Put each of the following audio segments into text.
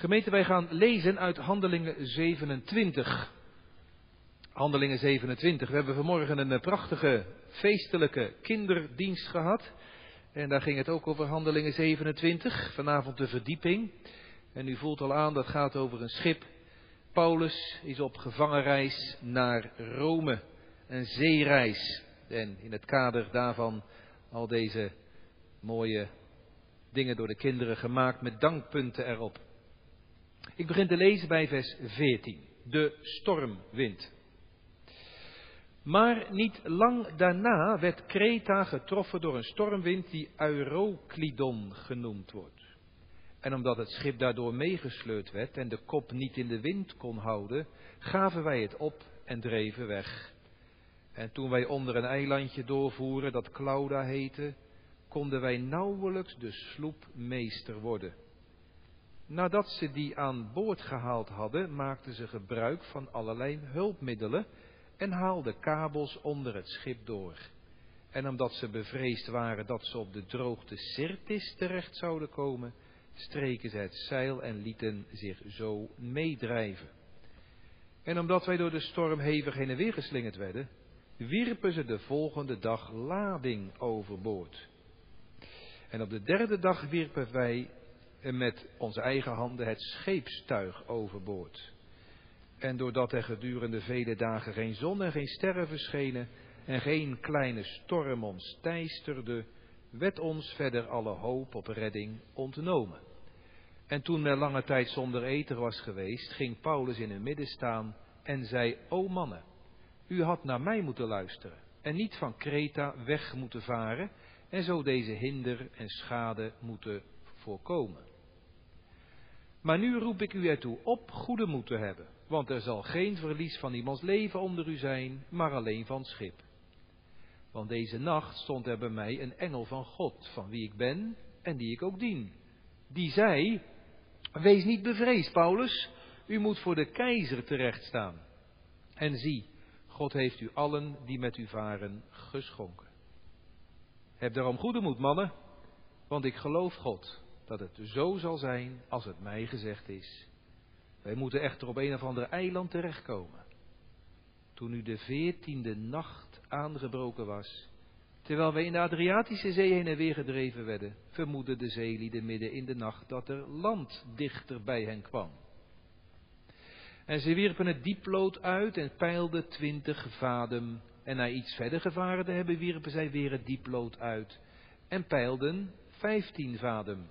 Gemeente, wij gaan lezen uit Handelingen 27. Handelingen 27. We hebben vanmorgen een eh, prachtige feestelijke kinderdienst gehad. En daar ging het ook over Handelingen 27. Vanavond de verdieping. En u voelt al aan, dat gaat over een schip. Paulus is op gevangenreis naar Rome. Een zeereis. En in het kader daarvan al deze mooie dingen door de kinderen gemaakt met dankpunten erop. Ik begin te lezen bij vers 14. De stormwind. Maar niet lang daarna werd Kreta getroffen door een stormwind die Euroclydon genoemd wordt. En omdat het schip daardoor meegesleurd werd en de kop niet in de wind kon houden, gaven wij het op en dreven weg. En toen wij onder een eilandje doorvoeren dat Clauda heette, konden wij nauwelijks de sloep meester worden. Nadat ze die aan boord gehaald hadden, maakten ze gebruik van allerlei hulpmiddelen en haalden kabels onder het schip door. En omdat ze bevreesd waren dat ze op de droogte Sirtis terecht zouden komen, streken ze het zeil en lieten zich zo meedrijven. En omdat wij door de storm hevig heen en weer geslingerd werden, wierpen ze de volgende dag lading overboord. En op de derde dag wierpen wij met onze eigen handen het scheepstuig overboord. En doordat er gedurende vele dagen geen zon en geen sterren verschenen en geen kleine storm ons teisterde, werd ons verder alle hoop op redding ontnomen. En toen men lange tijd zonder eten was geweest, ging Paulus in hun midden staan en zei, O mannen, u had naar mij moeten luisteren en niet van Kreta weg moeten varen en zo deze hinder en schade moeten voorkomen. Maar nu roep ik u ertoe op goede moed te hebben, want er zal geen verlies van iemands leven onder u zijn, maar alleen van schip. Want deze nacht stond er bij mij een engel van God, van wie ik ben en die ik ook dien. Die zei, wees niet bevreesd, Paulus, u moet voor de keizer terechtstaan. En zie, God heeft u allen die met u varen geschonken. Heb daarom goede moed, mannen, want ik geloof God dat het zo zal zijn als het mij gezegd is. Wij moeten echter op een of ander eiland terechtkomen. Toen nu de veertiende nacht aangebroken was, terwijl wij in de Adriatische Zee heen en weer gedreven werden, vermoedden de zeelieden midden in de nacht dat er land dichter bij hen kwam. En ze wierpen het dieplood uit en peilden twintig vadem. En na iets verder gevaren te hebben, wierpen zij weer het dieplood uit en peilden vijftien vadem.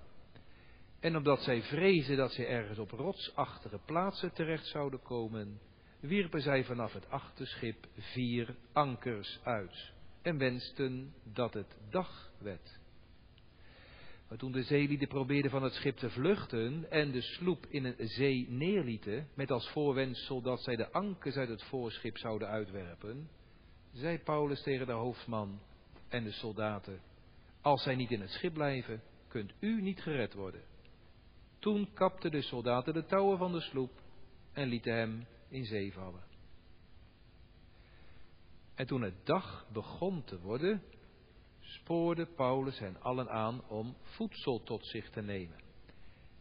En omdat zij vrezen dat zij ergens op rotsachtige plaatsen terecht zouden komen, wierpen zij vanaf het achterschip vier ankers uit en wensten dat het dag werd. Maar toen de zeelieden probeerden van het schip te vluchten en de sloep in een zee neerlieten, met als voorwendsel dat zij de ankers uit het voorschip zouden uitwerpen, zei Paulus tegen de hoofdman en de soldaten, als zij niet in het schip blijven, kunt u niet gered worden. Toen kapten de soldaten de touwen van de sloep en lieten hem in zee vallen. En toen het dag begon te worden, spoorde Paulus hen allen aan om voedsel tot zich te nemen.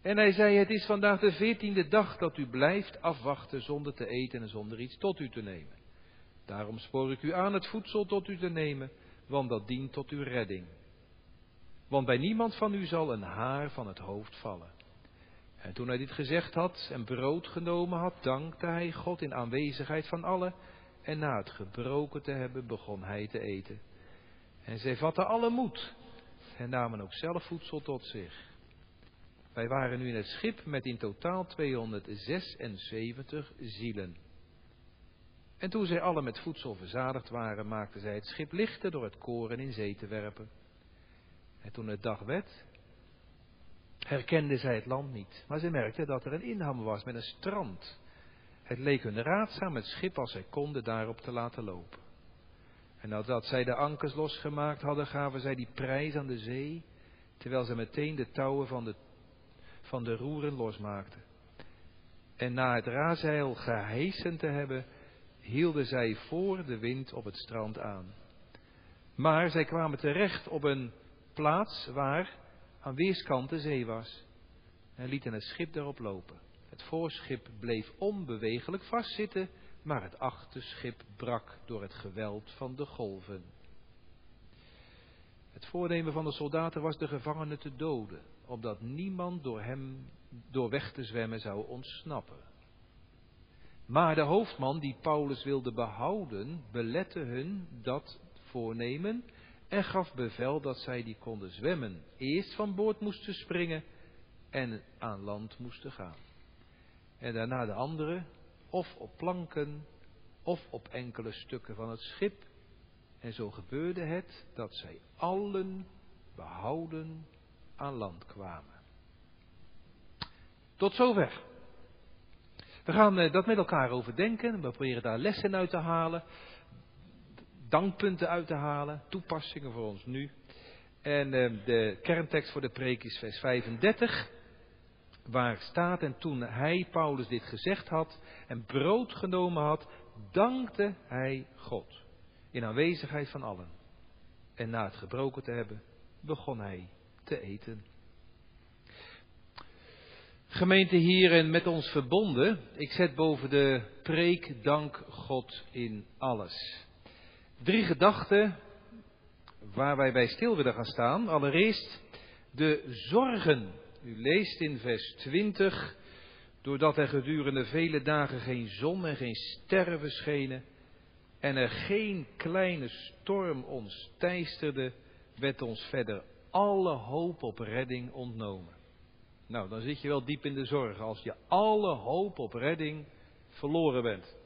En hij zei, het is vandaag de veertiende dag dat u blijft afwachten zonder te eten en zonder iets tot u te nemen. Daarom spoor ik u aan het voedsel tot u te nemen, want dat dient tot uw redding. Want bij niemand van u zal een haar van het hoofd vallen. En toen hij dit gezegd had en brood genomen had, dankte hij God in aanwezigheid van allen. En na het gebroken te hebben, begon hij te eten. En zij vatten alle moed en namen ook zelf voedsel tot zich. Wij waren nu in het schip met in totaal 276 zielen. En toen zij alle met voedsel verzadigd waren, maakten zij het schip lichter door het koren in zee te werpen. En toen het dag werd, herkenden zij het land niet. Maar ze merkten dat er een inham was met een strand. Het leek hun raadzaam het schip als zij konden daarop te laten lopen. En nadat zij de ankers losgemaakt hadden, gaven zij die prijs aan de zee, terwijl ze meteen de touwen van de, van de roeren losmaakten. En na het razeil gehesen te hebben, hielden zij voor de wind op het strand aan. Maar zij kwamen terecht op een plaats waar aan weerskanten zee was. en lieten het schip daarop lopen. Het voorschip bleef onbewegelijk vastzitten, maar het achterschip brak door het geweld van de golven. Het voornemen van de soldaten was de gevangenen te doden, opdat niemand door hem door weg te zwemmen zou ontsnappen. Maar de hoofdman die Paulus wilde behouden, belette hun dat voornemen en gaf bevel dat zij die konden zwemmen, eerst van boord moesten springen en aan land moesten gaan. En daarna de anderen, of op planken, of op enkele stukken van het schip. En zo gebeurde het dat zij allen behouden aan land kwamen. Tot zover. We gaan eh, dat met elkaar overdenken. We proberen daar lessen uit te halen. Dankpunten uit te halen. Toepassingen voor ons nu. En eh, de kerntekst voor de preek is vers 35. Waar staat, en toen hij, Paulus, dit gezegd had en brood genomen had, dankte hij God. In aanwezigheid van allen. En na het gebroken te hebben, begon hij te eten. Gemeente hier en met ons verbonden, ik zet boven de preek dank God in alles. Drie gedachten waar wij bij stil willen gaan staan. Allereerst de zorgen. U leest in vers 20, doordat er gedurende vele dagen geen zon en geen sterren verschenen en er geen kleine storm ons teisterde, werd ons verder alle hoop op redding ontnomen. Nou, dan zit je wel diep in de zorgen als je alle hoop op redding verloren bent.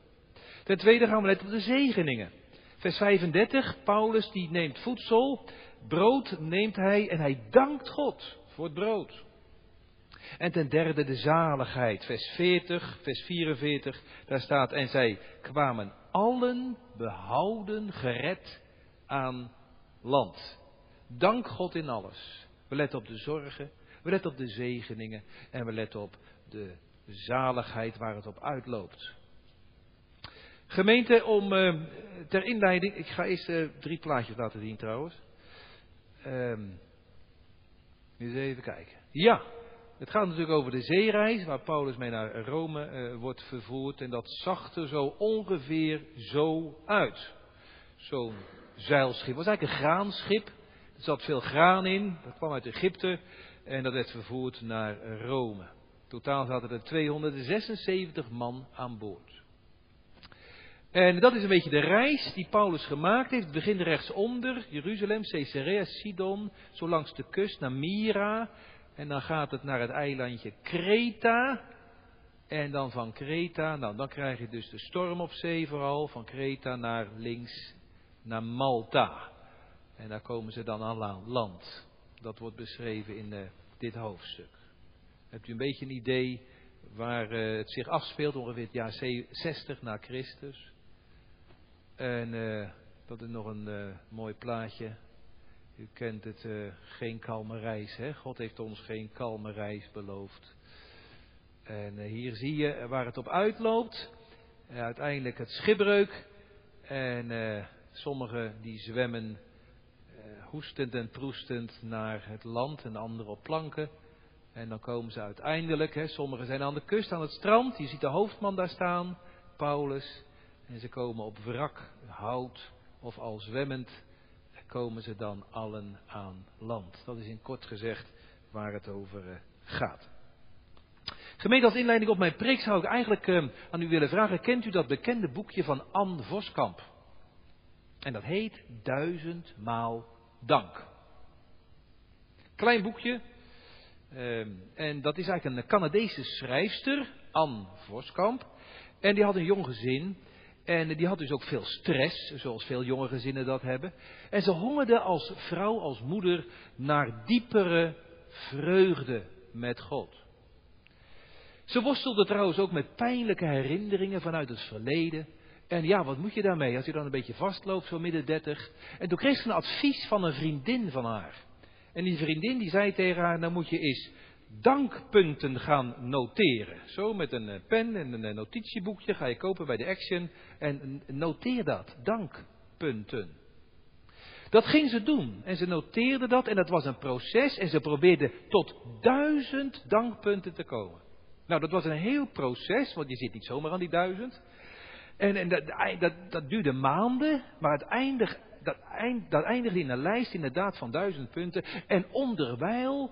Ten tweede gaan we letten op de zegeningen. Vers 35, Paulus die neemt voedsel, brood neemt hij en hij dankt God voor het brood. En ten derde de zaligheid, vers 40, vers 44, daar staat, en zij kwamen allen behouden, gered aan land. Dank God in alles. We letten op de zorgen, we letten op de zegeningen en we letten op de zaligheid waar het op uitloopt. Gemeente, om uh, ter inleiding, ik ga eerst uh, drie plaatjes laten zien trouwens. Um, eens even kijken. Ja, het gaat natuurlijk over de zeereis, waar Paulus mee naar Rome uh, wordt vervoerd. En dat zag er zo ongeveer zo uit. Zo'n zeilschip. Het was eigenlijk een graanschip. Er zat veel graan in. Dat kwam uit Egypte. En dat werd vervoerd naar Rome. Totaal zaten er 276 man aan boord. En dat is een beetje de reis die Paulus gemaakt heeft. Het begint rechtsonder, Jeruzalem, Caesarea, Sidon, zo langs de kust naar Myra. En dan gaat het naar het eilandje Kreta. En dan van Kreta, nou dan krijg je dus de storm op zee vooral, van Kreta naar links, naar Malta. En daar komen ze dan aan land. Dat wordt beschreven in uh, dit hoofdstuk. Hebt u een beetje een idee waar uh, het zich afspeelt, ongeveer het jaar 60 na Christus. En uh, dat is nog een uh, mooi plaatje. U kent het, uh, geen kalme reis. Hè? God heeft ons geen kalme reis beloofd. En hier zie je waar het op uitloopt. uiteindelijk het schipbreuk. En sommigen die zwemmen hoestend en proestend naar het land en anderen op planken. En dan komen ze uiteindelijk, hè, sommigen zijn aan de kust, aan het strand. Je ziet de hoofdman daar staan, Paulus. En ze komen op wrak, hout of al zwemmend, komen ze dan allen aan land. Dat is in kort gezegd waar het over eh, gaat. Gemeente als inleiding op mijn preek zou ik eigenlijk uh, aan u willen vragen, kent u dat bekende boekje van Anne Voskamp? En dat heet Duizendmaal Dank. Klein boekje. Uh, en dat is eigenlijk een Canadese schrijfster, Anne Voskamp. En die had een jong gezin. En die had dus ook veel stress, zoals veel jonge gezinnen dat hebben. En ze hongerde als vrouw, als moeder, naar diepere vreugde met God. Ze worstelde trouwens ook met pijnlijke herinneringen vanuit het verleden. En ja, wat moet je daarmee als je dan een beetje vastloopt, zo midden dertig? En toen kreeg ze een advies van een vriendin van haar. En die vriendin die zei tegen haar, nou moet je eens dankpunten gaan noteren. Zo met een eh, pen en een eh, notitieboekje ga je kopen bij de Action en noteer dat. Dankpunten. Dat ging ze doen. En ze noteerde dat en dat was een proces en ze probeerde tot duizend dankpunten te komen. Nou, dat was een heel proces, want je zit niet zomaar aan die duizend. En, en dat, dat, dat, duurde maanden, maar het dat, dat eindigde in een lijst inderdaad van duizend punten. En onderwijl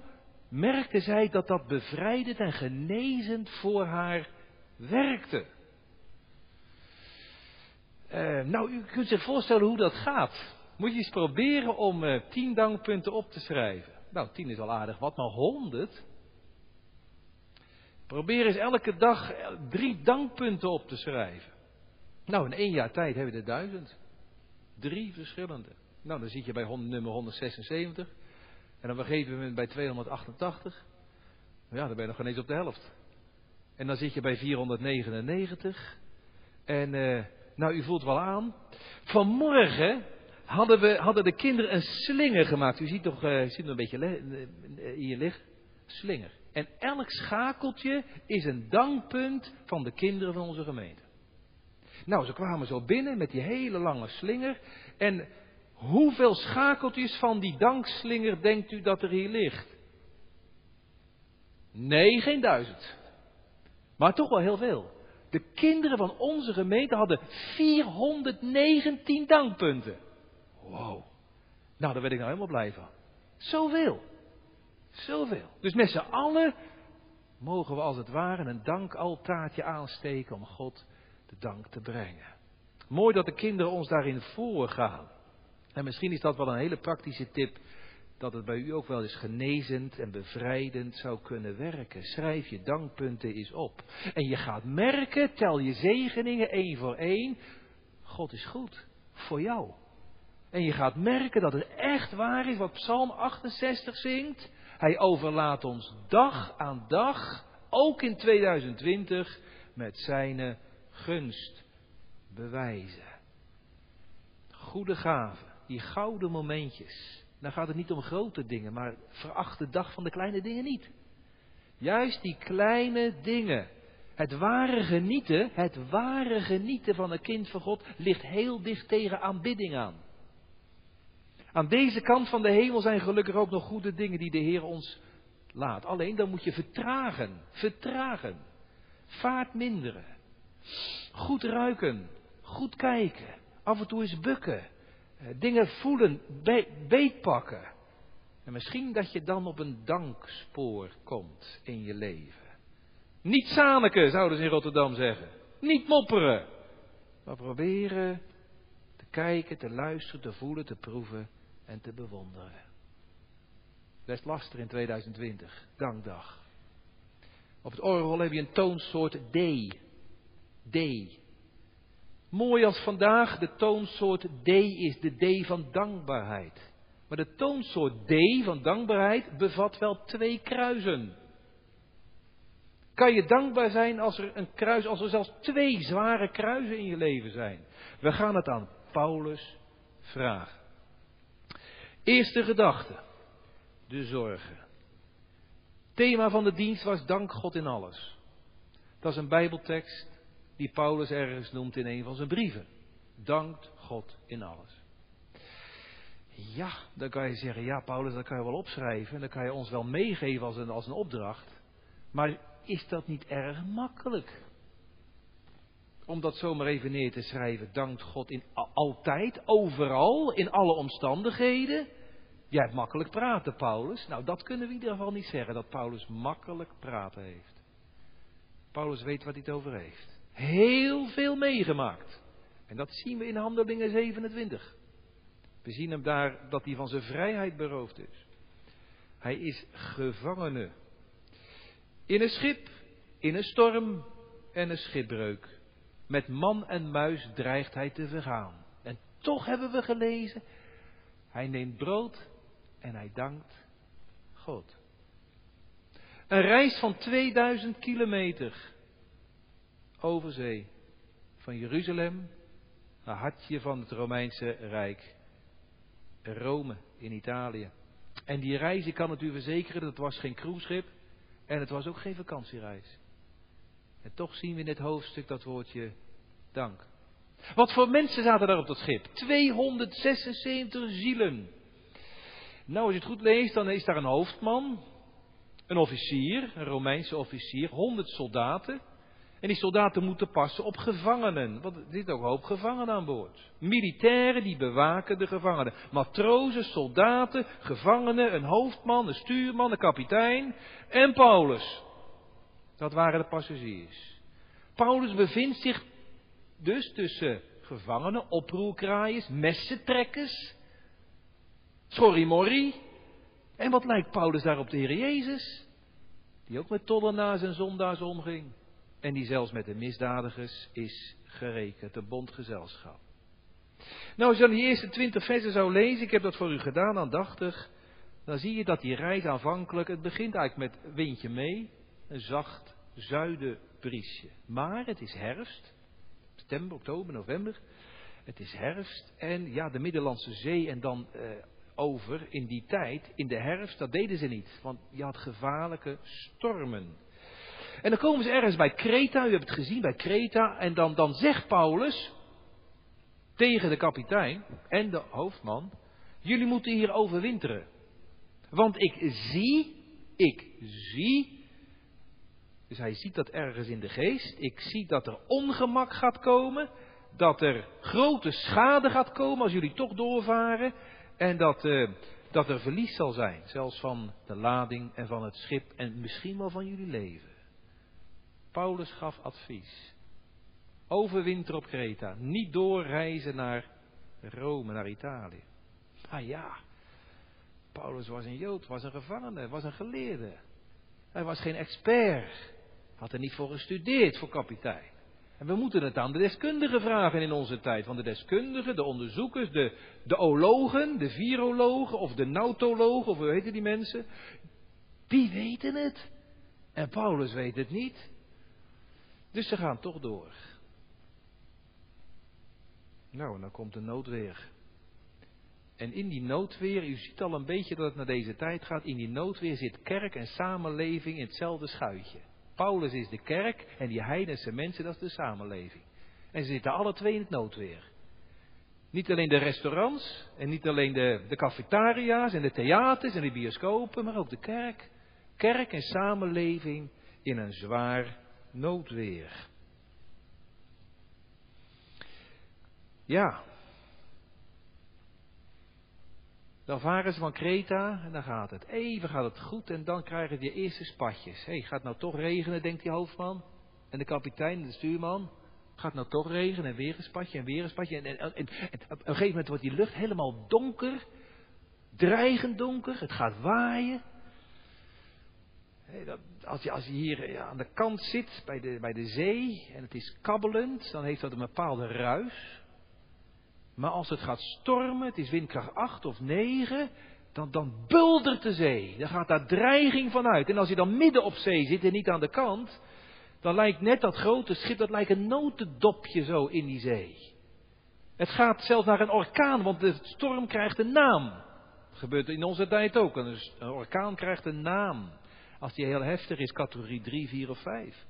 merkte zij dat dat bevrijdend en genezend voor haar werkte. Uh, nou, u kunt zich voorstellen hoe dat gaat. Moet je eens proberen om uh, tien dankpunten op te schrijven. Nou, tien is al aardig wat, maar honderd. Probeer eens elke dag eh, drie dankpunten op te schrijven. Nou, in één jaar tijd hebben we er duizend. Drie verschillende. Nou, dan zit je bij nummer 176. En dan een moment bij 288. Ja, dan ben je nog geen eens op de helft. En dan zit je bij 499. En, uh, nou, u voelt wel aan. Vanmorgen hadden, we, hadden de kinderen een slinger gemaakt. U ziet toch, uh, u nog een beetje uh, hier liggen. Slinger. En elk schakeltje is een dankpunt van de kinderen van onze gemeente. Nou, ze kwamen zo binnen met die hele lange slinger. En hoeveel schakeltjes van die dankslinger denkt u dat er hier ligt? Nee, geen duizend. Maar toch wel heel veel. De kinderen van onze gemeente hadden 419 dankpunten. Wow. Nou, daar werd ik nou helemaal blij van. Zoveel. Zoveel. Dus met z'n allen mogen we als het ware een dankaltaartje aansteken om God de dank te brengen. Mooi dat de kinderen ons daarin voorgaan. En misschien is dat wel een hele praktische tip, dat het bij u ook wel eens genezend en bevrijdend zou kunnen werken. Schrijf je dankpunten eens op. En je gaat merken, tel je zegeningen één voor één. God is goed voor jou. En je gaat merken dat het echt waar is wat Psalm 68 zingt. Hij overlaat ons dag aan dag, ook in 2020, met zijn gunst bewijzen. Goede gaven, die gouden momentjes. Dan gaat het niet om grote dingen, maar veracht de dag van de kleine dingen niet. Juist die kleine dingen. Het ware genieten, het ware genieten van een kind van God ligt heel dicht tegen aanbidding aan. Aan deze kant van de hemel zijn gelukkig ook nog goede dingen die de Heer ons laat. Alleen dan moet je vertragen, vertragen. Vaart minderen. Goed ruiken, goed kijken, af en toe eens bukken. Eh, dingen voelen, beetpakken. En misschien dat je dan op een dankspoor komt in je leven. Niet zaniken, zouden ze in Rotterdam zeggen. Niet mopperen. Maar proberen te kijken, te luisteren, te voelen, te proeven en te bewonderen. Best lastig in 2020, dankdag. Op het orgel heb je een toonsoort D. D. Mooi als vandaag de toonsoort D is, de D van dankbaarheid. Maar de toonsoort D van dankbaarheid bevat wel twee kruisen. Kan je dankbaar zijn als er een kruis, als er zelfs twee zware kruisen in je leven zijn? We gaan het aan Paulus vragen. Eerste gedachte, de zorgen. Thema van de dienst was dank God in alles. Dat is een Bijbeltekst die Paulus ergens noemt in een van zijn brieven. Dankt God in alles. Ja, dan kan je zeggen, ja Paulus, dat kan je wel opschrijven. En dan kan je ons wel meegeven als een, als een opdracht. Maar is dat niet erg makkelijk? Om dat zomaar even neer te schrijven. Dankt God in altijd, overal, in alle omstandigheden. Jij hebt makkelijk praten, Paulus. Nou, dat kunnen we in ieder geval niet zeggen, dat Paulus makkelijk praten heeft. Paulus weet wat hij het over heeft. Heel veel meegemaakt. En dat zien we in Handelingen 27. We zien hem daar dat hij van zijn vrijheid beroofd is. Hij is gevangene. In een schip, in een storm en een schipbreuk. Met man en muis dreigt hij te vergaan. En toch hebben we gelezen, hij neemt brood en hij dankt God. Een reis van 2000 kilometer over zee. Van Jeruzalem naar hartje van het Romeinse Rijk. Rome in Italië. En die reis, ik kan het u verzekeren, dat was geen cruiseschip en het was ook geen vakantiereis. En toch zien we in dit hoofdstuk dat woordje dank. Wat voor mensen zaten daar op dat schip? 276 zielen. Nou, als je het goed leest, dan is daar een hoofdman, een officier, een Romeinse officier, 100 soldaten. En die soldaten moeten passen op gevangenen. Want er zitten ook een hoop gevangenen aan boord. Militairen die bewaken de gevangenen. Matrozen, soldaten, gevangenen, een hoofdman, een stuurman, een kapitein en Paulus. Dat waren de passagiers. Paulus bevindt zich dus tussen gevangenen, oproerkraaiers, messentrekkers, schorrimorrie. En wat lijkt Paulus daar op de Heer Jezus? Die ook met tollenaars en zondaars omging. En die zelfs met de misdadigers is gerekend, een bondgezelschap. Nou, als je dan die eerste twintig versen zou lezen, ik heb dat voor u gedaan, aandachtig. Dan zie je dat die reis aanvankelijk, het begint eigenlijk met windje mee, een zacht zuidenbriesje. Maar het is herfst, september, oktober, november. Het is herfst en ja, de Middellandse Zee en dan eh, over in die tijd, in de herfst, dat deden ze niet. Want je had gevaarlijke stormen. En dan komen ze ergens bij Kreta, u hebt het gezien bij Kreta, en dan, dan zegt Paulus tegen de kapitein en de hoofdman, jullie moeten hier overwinteren. Want ik zie, ik zie, dus hij ziet dat ergens in de geest, ik zie dat er ongemak gaat komen, dat er grote schade gaat komen als jullie toch doorvaren, en dat, uh, dat er verlies zal zijn, zelfs van de lading en van het schip en misschien wel van jullie leven. Paulus gaf advies. Overwinter op Kreta. Niet doorreizen naar Rome, naar Italië. Maar ja, Paulus was een Jood, was een gevangene, was een geleerde. Hij was geen expert. Had er niet voor gestudeerd voor kapitein. En we moeten het aan de deskundigen vragen in onze tijd. Want de deskundigen, de onderzoekers, de, de ologen, de virologen of de nautologen, of hoe heten die mensen, die weten het. En Paulus weet het niet. Dus ze gaan toch door. Nou, en dan komt de noodweer. En in die noodweer, u ziet al een beetje dat het naar deze tijd gaat, in die noodweer zit kerk en samenleving in hetzelfde schuitje. Paulus is de kerk en die heidense mensen, dat is de samenleving. En ze zitten alle twee in het noodweer. Niet alleen de restaurants en niet alleen de, de cafetaria's en de theaters en de bioscopen, maar ook de kerk. Kerk en samenleving in een zwaar noodweer. Ja. Dan varen ze van Kreta en dan gaat het. Even gaat het goed en dan krijgen die eerste spatjes. Hé, hey, gaat nou toch regenen, denkt die hoofdman. En de kapitein de stuurman. Gaat nou toch regenen en weer een spatje en weer een spatje. En, en, en op een gegeven moment wordt die lucht helemaal donker. Dreigend donker. Het gaat waaien als, je, als je hier eh, aan de kant zit bij de, bij de zee en het is kabbelend, dan heeft dat een bepaalde ruis. Maar als het gaat stormen, het is windkracht 8 of 9, dan, dan buldert de zee. Dan gaat daar dreiging vanuit. En als je dan midden op zee zit en niet aan de kant, dan lijkt net dat grote schip, dat lijkt een notendopje zo in die zee. Het gaat zelfs naar een orkaan, want de storm krijgt een naam. Dat gebeurt in onze tijd ook. Een orkaan krijgt een naam. Als die heel heftig is, categorie 3, 4 of 5.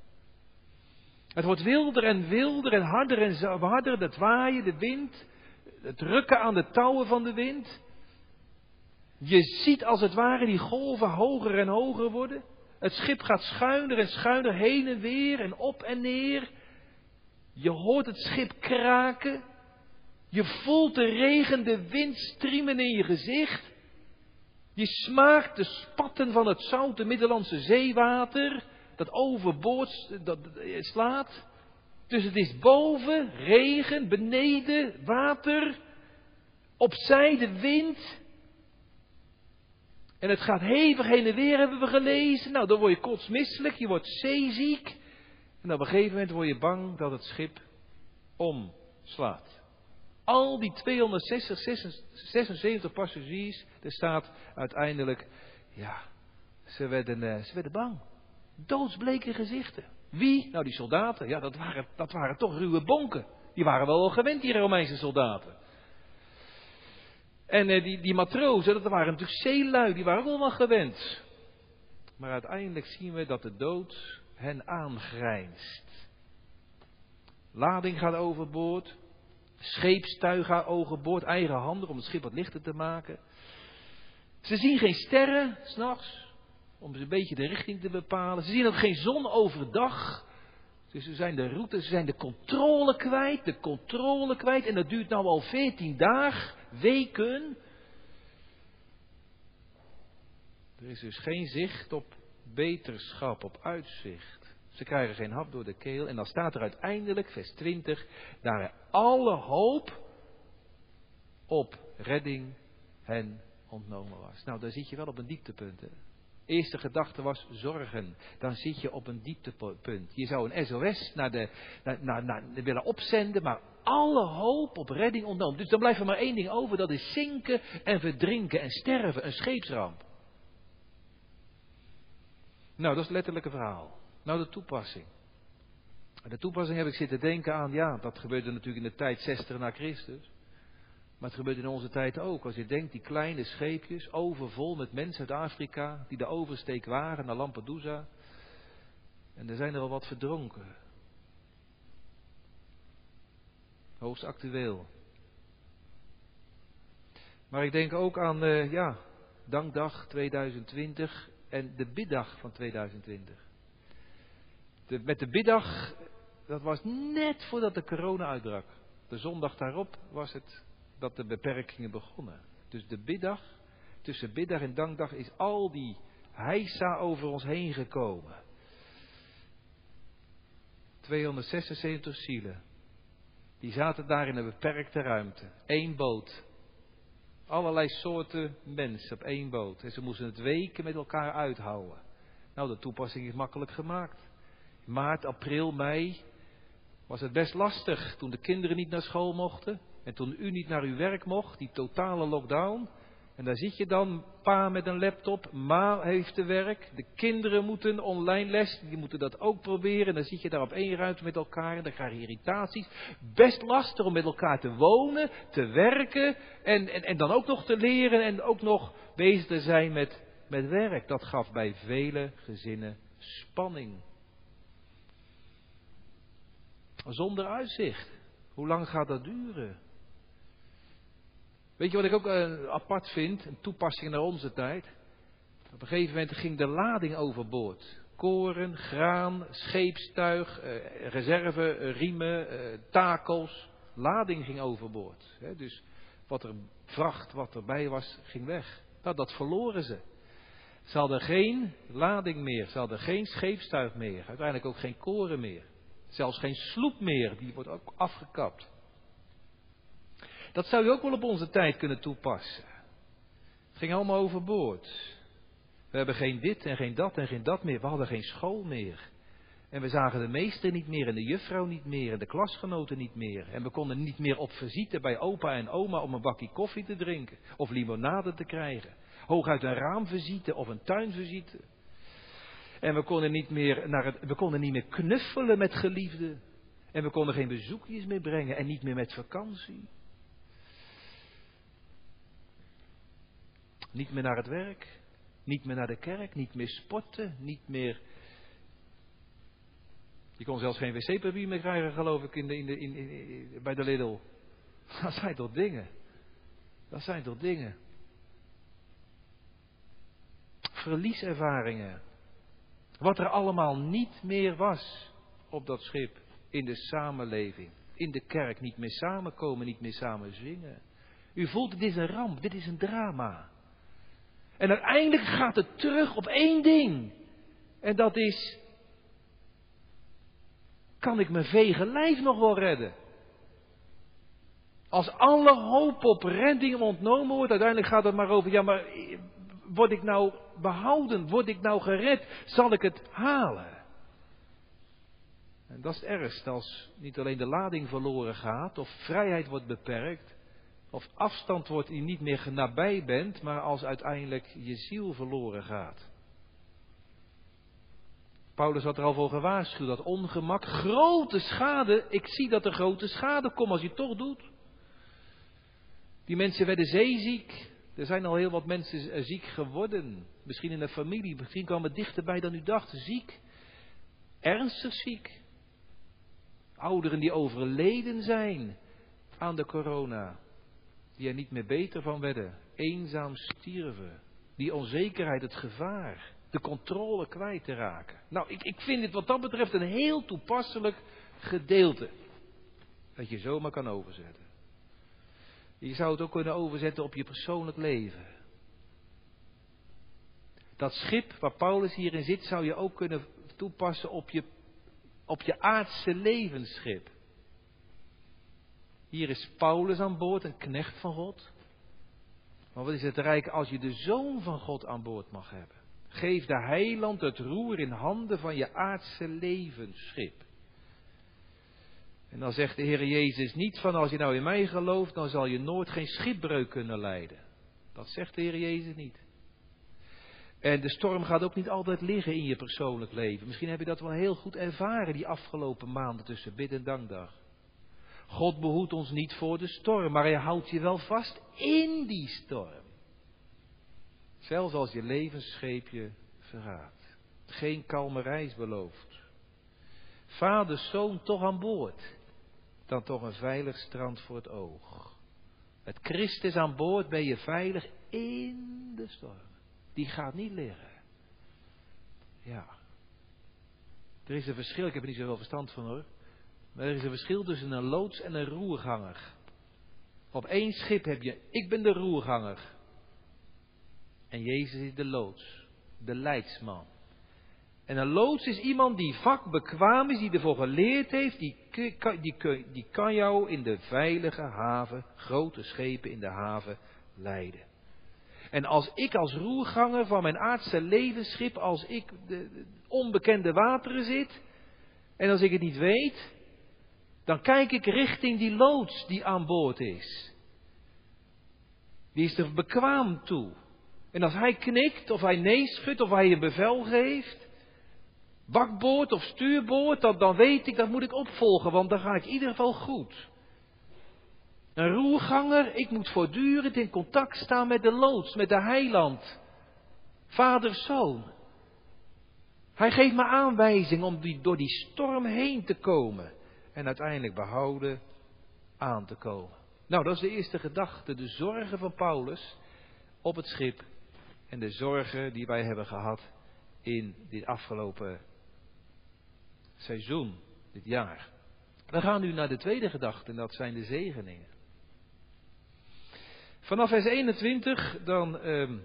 Het wordt wilder en wilder en harder en harder. Het waaien, de wind. Het rukken aan de touwen van de wind. Je ziet als het ware die golven hoger en hoger worden. Het schip gaat schuiner en schuiner heen en weer en op en neer. Je hoort het schip kraken. Je voelt de regen, de wind striemen in je gezicht. Je smaakt de spatten van het zoute Middellandse zeewater, dat overboord dat, slaat. Dus het is boven, regen, beneden, water, opzij de wind. En het gaat hevig heen en weer, hebben we gelezen. Nou, dan word je kotsmisselijk, je wordt zeeziek. En op een gegeven moment word je bang dat het schip omslaat. Al die 260, 76 passagiers, er staat uiteindelijk, ja, ze werden, eh, ze werden bang. Doodsbleke gezichten. Wie? Nou, die soldaten. Ja, dat waren, dat waren toch ruwe bonken. Die waren wel gewend, die Romeinse soldaten. En eh, die, die matrozen, dat waren natuurlijk zeelui, die waren wel wel gewend. Maar uiteindelijk zien we dat de dood hen aangrijnst. Lading gaat overboord, Scheepstuigen overboord, eigen handen om het schip wat lichter te maken. Ze zien geen sterren s'nachts om een beetje de richting te bepalen. Ze zien ook geen zon overdag. Dus ze zijn de route, ze zijn de controle kwijt, de controle kwijt. En dat duurt nou al veertien dagen, weken. Er is dus geen zicht op beterschap, op uitzicht. Ze krijgen geen hap door de keel. En dan staat er uiteindelijk, vers 20, daar alle hoop op redding hen ontnomen was. Nou, daar zit je wel op een dieptepunt. Eerste gedachte was zorgen. Dan zit je op een dieptepunt. Je zou een SOS naar de, naar, naar, naar, willen opzenden, maar alle hoop op redding ontnomen. Dus dan blijft er maar één ding over, dat is zinken en verdrinken en sterven, een scheepsramp. Nou, dat is het letterlijke verhaal. Nou, de toepassing. De toepassing heb ik zitten denken aan, ja, dat gebeurde natuurlijk in de tijd 60 na Christus. Maar het gebeurt in onze tijd ook. Als je denkt, die kleine scheepjes, overvol met mensen uit Afrika, die de oversteek waren naar Lampedusa. En er zijn er al wat verdronken. Hoogst actueel. Maar ik denk ook aan, uh, ja, Dankdag 2020 en de biddag van 2020. Met de biddag, dat was net voordat de corona uitbrak. De zondag daarop was het dat de beperkingen begonnen. Dus de biddag, tussen biddag en dankdag is al die heisa over ons heen gekomen. 276 zielen. Die zaten daar in een beperkte ruimte. Eén boot. Allerlei soorten mensen op één boot. En ze moesten het weken met elkaar uithouden. Nou, de toepassing is makkelijk gemaakt. Maart, april, mei was het best lastig toen de kinderen niet naar school mochten. En toen u niet naar uw werk mocht, die totale lockdown. En daar zit je dan, pa met een laptop, ma heeft te werk. De kinderen moeten online les, die moeten dat ook proberen. En dan zit je daar op één ruimte met elkaar en dan krijg je irritaties. Best lastig om met elkaar te wonen, te werken en, en, en dan ook nog te leren en ook nog bezig te zijn met, met werk. Dat gaf bij vele gezinnen spanning. Zonder uitzicht. Hoe lang gaat dat duren? Weet je wat ik ook uh, apart vind? Een toepassing naar onze tijd. Op een gegeven moment ging de lading overboord. Koren, graan, scheepstuig, uh, reserve, uh, riemen, takels. Lading ging overboord. Hè? Dus wat er vracht, wat erbij was, ging weg. Nou, dat verloren ze. Ze hadden geen lading meer, ze hadden geen scheepstuig meer, uiteindelijk ook geen koren meer. Zelfs geen sloep meer, die wordt ook afgekapt. Dat zou je ook wel op onze tijd kunnen toepassen. Het ging allemaal overboord. We hebben geen dit en geen dat en geen dat meer. We hadden geen school meer. En we zagen de meester niet meer en de juffrouw niet meer en de klasgenoten niet meer. En we konden niet meer op visite bij opa en oma om een bakje koffie te drinken of limonade te krijgen. Hooguit een raamvisite of een tuinvisite. En we konden niet meer, naar het, we konden niet meer knuffelen met geliefden. En we konden geen bezoekjes meer brengen en niet meer met vakantie. Niet meer naar het werk, niet meer naar de kerk, niet meer sporten, niet meer. Je kon zelfs geen wc-papier meer krijgen, geloof ik, in de, in de, in, bij de Lidl. Dat zijn toch dingen? Dat zijn toch dingen? Verlieservaringen. Wat er allemaal niet meer was op dat schip, in de samenleving, in de kerk, niet meer samenkomen, niet meer samen zingen. U voelt, dit is een ramp, dit is een drama. En uiteindelijk gaat het terug op één ding. En dat is, kan ik mijn vege lijf nog wel redden? Als alle hoop op redding ontnomen wordt, uiteindelijk gaat het maar over, ja maar word ik nou behouden? Word ik nou gered? Zal ik het halen? En dat is het ergst als niet alleen de lading verloren gaat of vrijheid wordt beperkt, of afstand wordt die niet meer nabij bent, maar als uiteindelijk je ziel verloren gaat. Paulus had er al voor gewaarschuwd dat ongemak, grote schade, ik zie dat er grote schade komt als je het toch doet. Die mensen werden zeeziek. Er zijn al heel wat mensen ziek geworden. Misschien in de familie, misschien kwamen dichterbij dan u dacht. Ziek, ernstig ziek. Ouderen die overleden zijn. aan de corona. Die er niet meer beter van werden. Eenzaam stierven. Die onzekerheid, het gevaar. De controle kwijt te raken. Nou, ik, ik vind dit wat dat betreft een heel toepasselijk gedeelte. Dat je zomaar kan overzetten. Je zou het ook kunnen overzetten op je persoonlijk leven. Dat schip waar Paulus hierin zit, zou je ook kunnen toepassen op je, op je aardse levensschip. Hier is Paulus aan boord, een knecht van God. Maar wat is het rijk als je de zoon van God aan boord mag hebben? Geef de heiland het roer in handen van je aardse levensschip. En dan zegt de Heer Jezus niet van als je nou in mij gelooft, dan zal je nooit geen schipbreuk kunnen leiden. Dat zegt de Heer Jezus niet. En de storm gaat ook niet altijd liggen in je persoonlijk leven. Misschien heb je dat wel heel goed ervaren die afgelopen maanden tussen bid en dankdag. God behoedt ons niet voor de storm, maar hij houdt je wel vast in die storm. Zelfs als je levensscheepje verraadt. Geen kalme reis belooft. Vader, zoon toch aan boord. Dan toch een veilig strand voor het oog. Met Christus aan boord ben je veilig in de storm. Die gaat niet liggen. Ja. Er is een verschil, ik heb er niet zoveel verstand van hoor. Maar er is een verschil tussen een loods en een roerganger. Op één schip heb je, ik ben de roerganger. En Jezus is de loods, de leidsman. En een loods is iemand die vakbekwaam is, die ervoor geleerd heeft, die, die, die kan jou in de veilige haven, grote schepen in de haven leiden. En als ik als roerganger van mijn aardse levensschip, als ik de onbekende wateren zit, en als ik het niet weet, dan kijk ik richting die loods die aan boord is. Die is er bekwaam toe. En als hij knikt, of hij nee schudt, of hij een bevel geeft, bakboord of stuurboord, dan, weet ik, dat moet ik opvolgen, want dan ga ik in ieder geval goed. Een roerganger, ik moet voortdurend in contact staan met de loods, met de heiland. Vader, zoon. Hij geeft me aanwijzing om die, door die storm heen te komen en uiteindelijk behouden aan te komen. Nou, dat is de eerste gedachte, de zorgen van Paulus op het schip en de zorgen die wij hebben gehad in dit afgelopen seizoen, dit jaar. We gaan nu naar de tweede gedachte en dat zijn de zegeningen. Vanaf vers 21 dan, um,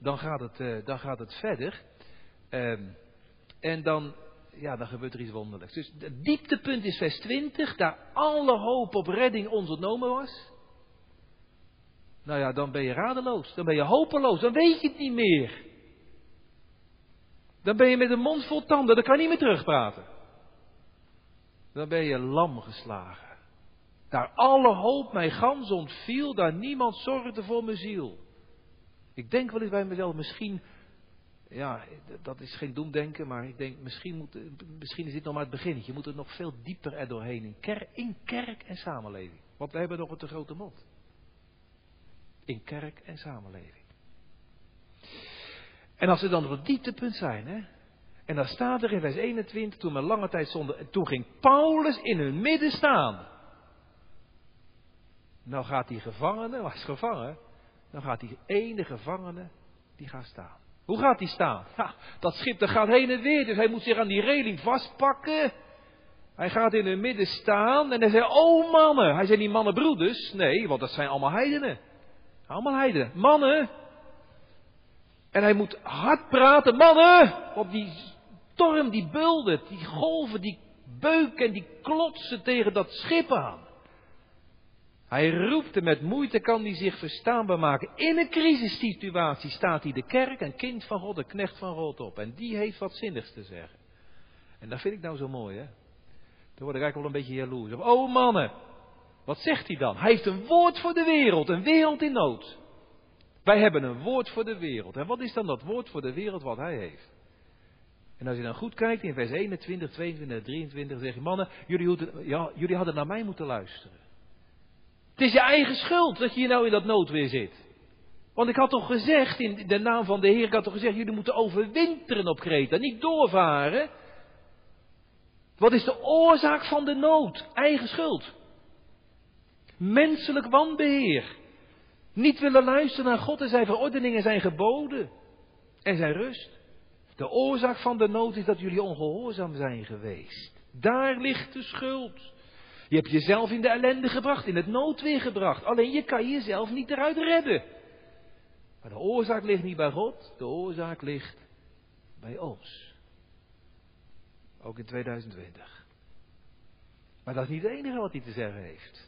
dan, gaat, het, uh, dan gaat het verder. Um, en dan ja, dan gebeurt er iets wonderlijks. Dus het dieptepunt is vers 20, daar alle hoop op redding ontnomen was. Nou ja, dan ben je radeloos, dan ben je hopeloos, dan weet je het niet meer. Dan ben je met een mond vol tanden, dan kan je niet meer terugpraten. Dan ben je lam geslagen. Daar alle hoop mij gans ontviel, daar niemand zorgde voor mijn ziel. Ik denk wel eens bij mezelf, misschien ja, dat is geen doemdenken, maar ik denk misschien, moet, misschien is dit nog maar het begin. Je moet er nog veel dieper er doorheen in kerk, in kerk en samenleving. Want we hebben nog een te grote mond. In kerk en samenleving. En als we dan op het dieptepunt zijn, hè, en dan staat er in vers 21, toen we lange tijd stonden, toen ging Paulus in hun midden staan. Nou gaat die gevangene, was gevangen, dan gaat die ene gevangene, die gaat staan. Hoe gaat hij staan? Ja, dat schip dat gaat heen en weer, dus hij moet zich aan die reling vastpakken. Hij gaat in het midden staan en hij zegt, oh mannen. Hij zijn die mannen broeders? Nee, want dat zijn allemaal heidenen. Allemaal heidenen. Mannen. En hij moet hard praten, mannen. Op die storm die buldert, die golven die beuken en die klotsen tegen dat schip aan. Hij roept en met moeite kan hij zich verstaanbaar maken. In een crisissituatie staat hij de kerk, een kind van God, een knecht van God op. En die heeft wat zinnigs te zeggen. En dat vind ik nou zo mooi, hè. Daar word ik eigenlijk wel een beetje jaloers. Oh mannen, wat zegt hij dan? Hij heeft een woord voor de wereld, een wereld in nood. Wij hebben een woord voor de wereld. En wat is dan dat woord voor de wereld wat hij heeft? En als je dan goed kijkt in vers 21, 22 en 23, zeg je, mannen, jullie, ja, jullie hadden naar mij moeten luisteren. Het is je eigen schuld dat je hier nou in dat noodweer zit. Want ik had toch gezegd, in de naam van de Heer, ik had toch gezegd, jullie moeten overwinteren op Kreta, niet doorvaren. Wat is de oorzaak van de nood? Eigen schuld. Menselijk wanbeheer. Niet willen luisteren naar God en zijn verordeningen zijn geboden. En zijn rust. De oorzaak van de nood is dat jullie ongehoorzaam zijn geweest. Daar ligt de schuld. Je hebt jezelf in de ellende gebracht, in het noodweer gebracht. Alleen je kan jezelf niet eruit redden. Maar de oorzaak ligt niet bij God, de oorzaak ligt bij ons. Ook in 2020. Maar dat is niet het enige wat hij te zeggen heeft.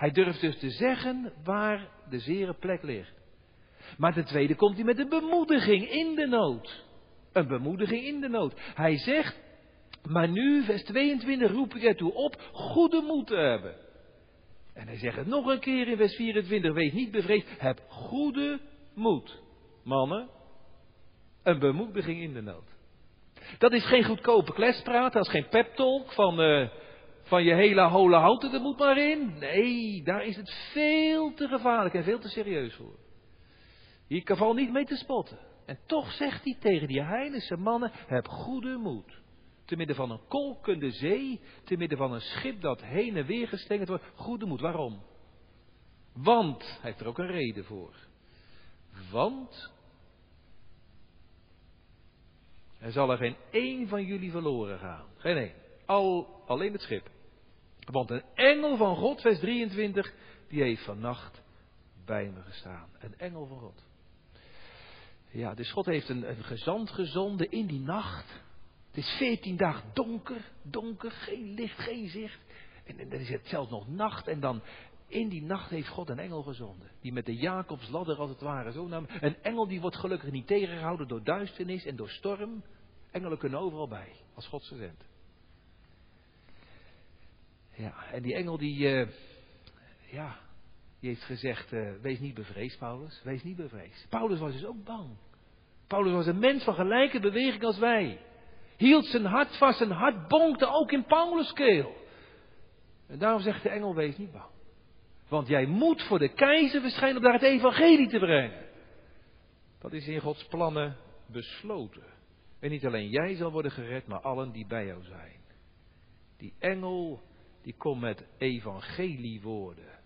Hij durft dus te zeggen waar de zere plek ligt. Maar ten tweede komt hij met een bemoediging in de nood. Een bemoediging in de nood. Hij zegt, maar nu, vers 22, roep ik ertoe op goede moed te hebben. En hij zegt het nog een keer in vers 24, wees niet bevreesd, heb goede moed. Mannen, een bemoediging in de nood. Dat is geen goedkope klespraat, dat is geen peptalk van, uh, van je hele holle houten, er moet maar in. Nee, daar is het veel te gevaarlijk en veel te serieus voor. Hier kan val niet mee te spotten. En toch zegt hij tegen die heidense mannen, heb goede moed. Te midden van een kolkende zee, te midden van een schip dat heen en weer geslingerd wordt, goede moed. Waarom? Want, hij heeft er ook een reden voor. Want er zal er geen één van jullie verloren gaan. Geen één. Al, alleen het schip. Want een engel van God, vers 23, die heeft vannacht bij me gestaan. Een engel van God. Ja, dus God heeft een, een gezant gezonden in die nacht. Het is veertien dagen donker, donker, geen licht, geen zicht. En, en dan is het zelfs nog nacht en dan in die nacht heeft God een engel gezonden. Die met de Jacobsladder als het ware zo nam. Een engel die wordt gelukkig niet tegengehouden door duisternis en door storm. Engelen kunnen overal bij, als God ze zendt. Ja, en die engel die, uh, ja, die heeft gezegd, uh, wees niet bevreesd Paulus, wees niet bevreesd. Paulus was dus ook bang. Paulus was een mens van gelijke beweging als wij. Hield zijn hart vast, zijn hart bonkte ook in Paulus' keel. En daarom zegt de engel, wees niet bang. Want jij moet voor de keizer verschijnen om daar het evangelie te brengen. Dat is in Gods plannen besloten. En niet alleen jij zal worden gered, maar allen die bij jou zijn. Die engel, die komt met evangeliewoorden.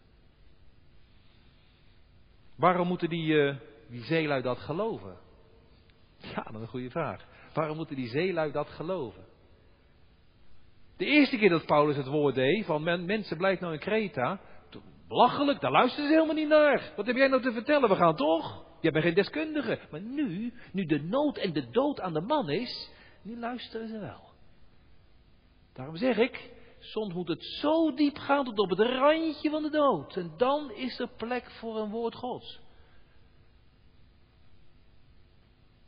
Waarom moeten die, uh, die zeelui dat geloven? Ja, dat is een goede vraag. Waarom moeten die zeelui dat geloven? De eerste keer dat Paulus het woord deed, van mensen blijf nou in Kreta, belachelijk, daar luisteren ze helemaal niet naar. Wat heb jij nou te vertellen? We gaan toch? Jij bent geen deskundige. Maar nu, nu de nood en de dood aan de man is, nu luisteren ze wel. Daarom zeg ik, soms moet het zo diep gaan tot op het randje van de dood. En dan is er plek voor een woord Gods.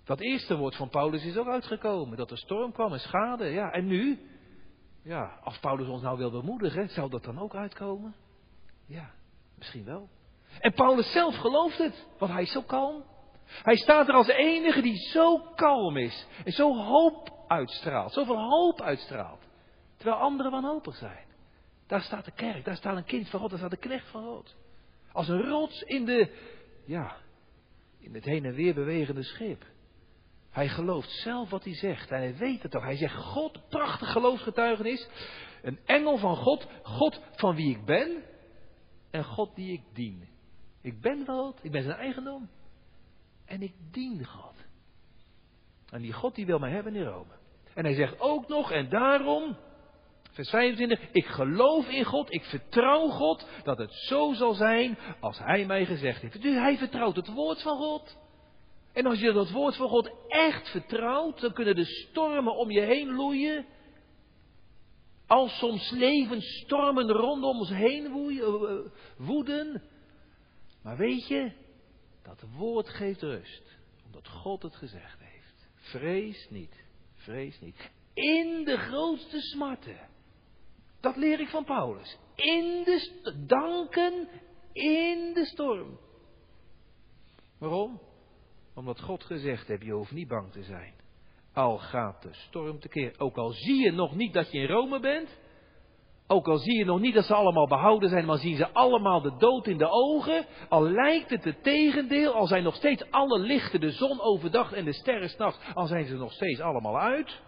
Dat eerste woord van Paulus is ook uitgekomen. Dat er storm kwam en schade. Ja, en nu? Ja, als Paulus ons nou wil bemoedigen, zou dat dan ook uitkomen? Ja, misschien wel. En Paulus zelf gelooft het, want hij is zo kalm. Hij staat er als enige die zo kalm is en zo hoop uitstraalt, zoveel hoop uitstraalt. Terwijl anderen wanhopig zijn. Daar staat de kerk, daar staat een kind van God, daar staat de knecht van God. Als een rots in de, ja, in het heen en weer bewegende schip. Hij gelooft zelf wat hij zegt. En hij weet het ook. Hij zegt, God, prachtig geloofsgetuigenis. Een engel van God. God van wie ik ben. En God die ik dien. Ik ben God. Ik ben zijn eigendom. En ik dien God. En die God die wil mij hebben in Rome. En hij zegt ook nog, en daarom, vers 25, ik geloof in God, ik vertrouw God dat het zo zal zijn als hij mij gezegd heeft. Dus hij vertrouwt het woord van God. En als je dat woord van God echt vertrouwt, dan kunnen de stormen om je heen loeien. Als soms levensstormen rondom ons heen eh, woeden. Maar weet je, dat woord geeft rust. Omdat God het gezegd heeft. Vrees niet, vrees niet. In de grootste smarten. Dat leer ik van Paulus. In de danken in de storm. Waarom? Omdat God gezegd heeft, je hoeft niet bang te zijn. Al gaat de storm tekeer. Ook al zie je nog niet dat je in Rome bent. Ook al zie je nog niet dat ze allemaal behouden zijn, maar zien ze allemaal de dood in de ogen. Al lijkt het het tegendeel, al zijn nog steeds alle lichten, de zon overdag en de sterren s'nachts, al zijn ze nog steeds allemaal uit.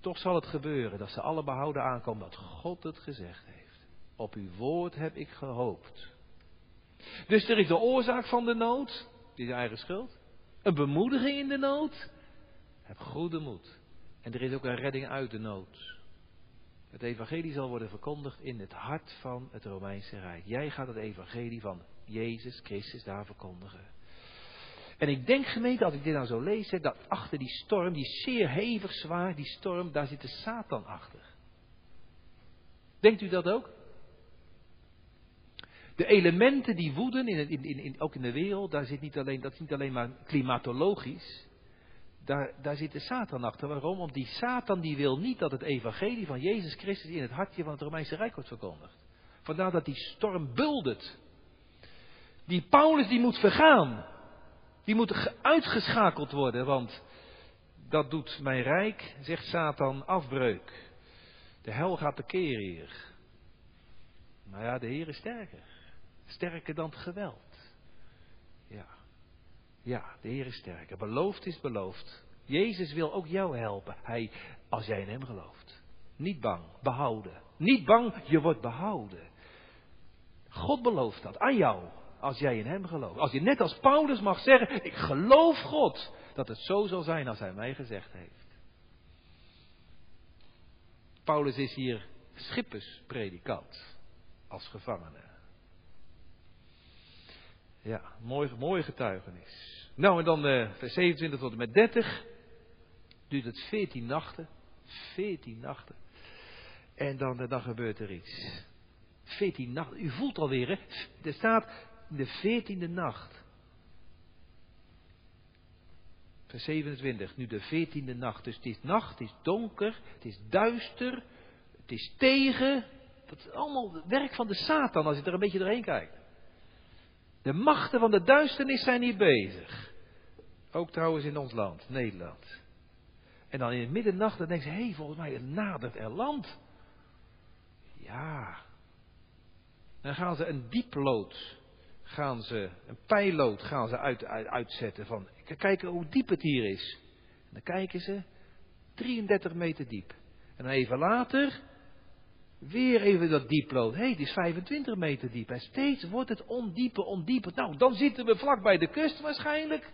Toch zal het gebeuren dat ze alle behouden aankomen dat God het gezegd heeft. Op uw woord heb ik gehoopt. Dus er is de oorzaak van de nood, die is eigen schuld. Een bemoediging in de nood. Heb goede moed. En er is ook een redding uit de nood. Het evangelie zal worden verkondigd in het hart van het Romeinse Rijk. Jij gaat het evangelie van Jezus Christus daar verkondigen. En ik denk gemeente, als ik dit nou zo lees, dat achter die storm, die zeer hevig zwaar, die storm, daar zit de Satan achter. Denkt u dat ook? De elementen die woeden, in, in, in, ook in de wereld, daar zit niet alleen, dat is niet alleen maar klimatologisch. Daar, daar zit de Satan achter. Waarom? Want die Satan die wil niet dat het evangelie van Jezus Christus in het hartje van het Romeinse Rijk wordt verkondigd. Vandaar dat die storm buldert. Die Paulus die moet vergaan. Die moet uitgeschakeld worden, want dat doet mijn rijk, zegt Satan, afbreuk. De hel gaat de keer hier. Maar ja, de Heer is sterker. Sterker dan het geweld. Ja. Ja, de Heer is sterker. Beloofd is beloofd. Jezus wil ook jou helpen. Hij, als jij in Hem gelooft. Niet bang, behouden. Niet bang, je wordt behouden. God belooft dat aan jou, als jij in Hem gelooft. Als je net als Paulus mag zeggen, ik geloof God, dat het zo zal zijn als Hij mij gezegd heeft. Paulus is hier schipperspredikant als gevangene. Ja, mooi, mooie getuigenis. Nou, en dan uh, vers 27 tot en met 30. Duurt het 14 nachten. 14 nachten. En dan, uh, dan gebeurt er iets. 14 nachten. U voelt alweer, hè? Er staat de 14e nacht. Vers 27, nu de 14e nacht. Dus het is nacht, het is donker, het is duister, het is tegen. Dat is allemaal werk van de Satan als je er een beetje doorheen kijkt. De machten van de duisternis zijn hier bezig. Ook trouwens in ons land, Nederland. En dan in de middernacht, dan denken ze, hé, hey, volgens mij nadert er land. Ja. Dan gaan ze een dieplood, gaan ze, een pijlood gaan ze uit, uit, uitzetten van, kijken hoe diep het hier is. En dan kijken ze, 33 meter diep. En dan even later, Weer even dat dieplood. Hé, hey, het is 25 meter diep. En steeds wordt het ondieper, ondieper. Nou, dan zitten we vlak bij de kust waarschijnlijk.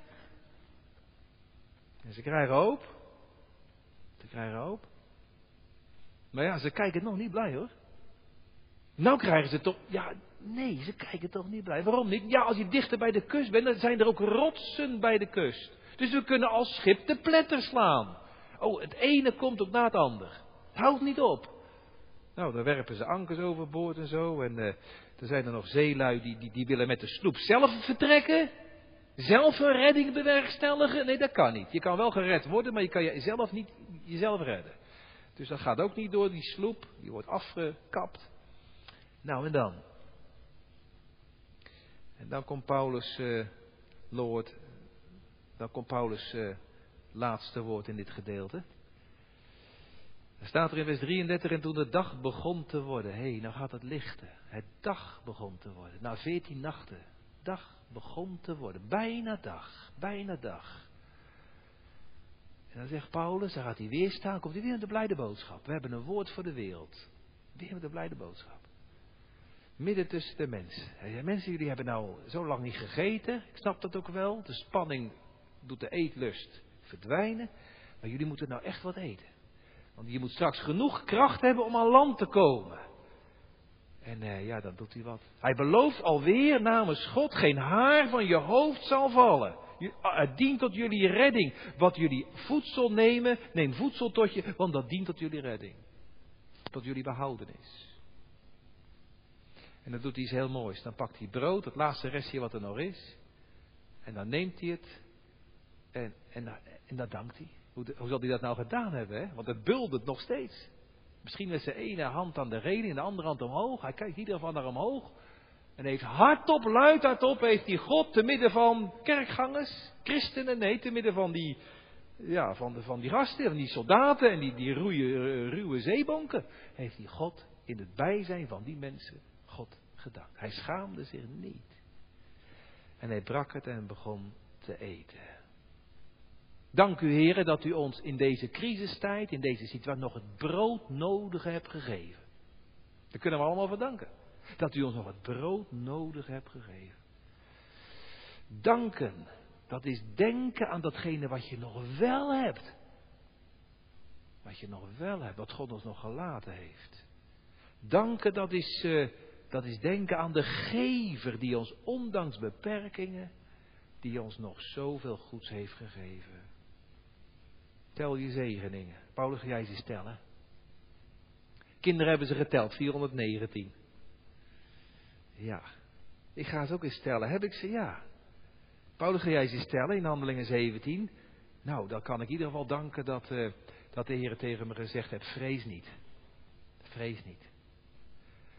En ze krijgen hoop. Ze krijgen hoop. Maar ja, ze kijken nog niet blij hoor. Nou krijgen ze toch. Ja, nee, ze kijken toch niet blij. Waarom niet? Ja, als je dichter bij de kust bent, dan zijn er ook rotsen bij de kust. Dus we kunnen als schip de pletter slaan. Oh, het ene komt ook na het ander. Het houdt niet op. Nou, dan werpen ze ankers overboord en zo. En uh, er zijn er nog zeelui die, die, die willen met de sloep zelf vertrekken. Zelf een redding bewerkstelligen. Nee, dat kan niet. Je kan wel gered worden, maar je kan jezelf niet jezelf redden. Dus dat gaat ook niet door die sloep. Die wordt afgekapt. Nou, en dan? En dan komt Paulus, uh, Lord, dan komt Paulus uh, laatste woord in dit gedeelte. Er staat er in vers 33, en toen de dag begon te worden, hé, hey, nou gaat het lichten. Het dag begon te worden, na veertien nachten. Dag begon te worden, bijna dag, bijna dag. En dan zegt Paulus, dan gaat hij weer staan, komt hij weer met de blijde boodschap. We hebben een woord voor de wereld. Weer met de blijde boodschap. Midden tussen de mensen. Mensen, jullie hebben nou zo lang niet gegeten. Ik snap dat ook wel. De spanning doet de eetlust verdwijnen. Maar jullie moeten nou echt wat eten. Want je moet straks genoeg kracht hebben om aan land te komen. En eh, ja, dan doet hij wat. Hij belooft alweer namens God, geen haar van je hoofd zal vallen. Ah, het dient tot jullie redding. Wat jullie voedsel nemen, neem voedsel tot je, want dat dient tot jullie redding. Tot jullie behoudenis. En dan doet hij iets heel moois. Dan pakt hij brood, het laatste restje wat er nog is. En dan neemt hij het. En, en, en dan dankt hij. Hoe, hoe zal hij dat nou gedaan hebben? Hè? Want het buldert nog steeds. Misschien met zijn ene hand aan de reling en de andere hand omhoog. Hij kijkt ieder van naar omhoog. En heeft hardop, luid hardop, heeft hij God te midden van kerkgangers, christenen, nee, te midden van die, ja, van, de, van die gasten, van die soldaten en die, die ruwe, ruwe zeebonken. Heeft hij God in het bijzijn van die mensen gedankt. Hij schaamde zich niet. En hij brak het en begon te eten. Dank u, heren, dat u ons in deze crisistijd, in deze situatie, nog het brood nodige hebt gegeven. Daar kunnen we allemaal voor danken. Dat u ons nog wat brood nodig hebt gegeven. Danken, dat is denken aan datgene wat je nog wel hebt. Wat je nog wel hebt, wat God ons nog gelaten heeft. Danken, dat is, uh, dat is denken aan de gever die ons ondanks beperkingen, die ons nog zoveel goeds heeft gegeven. Tel je zegeningen. Paulus, ga jij ze stellen? Kinderen hebben ze geteld, 419. Ja, ik ga ze ook eens stellen. Heb ik ze? Ja. Paulus, ga jij ze stellen in Handelingen 17? Nou, dan kan ik in ieder geval danken dat, uh, dat de Heer tegen me gezegd heeft: vrees niet. Vrees niet.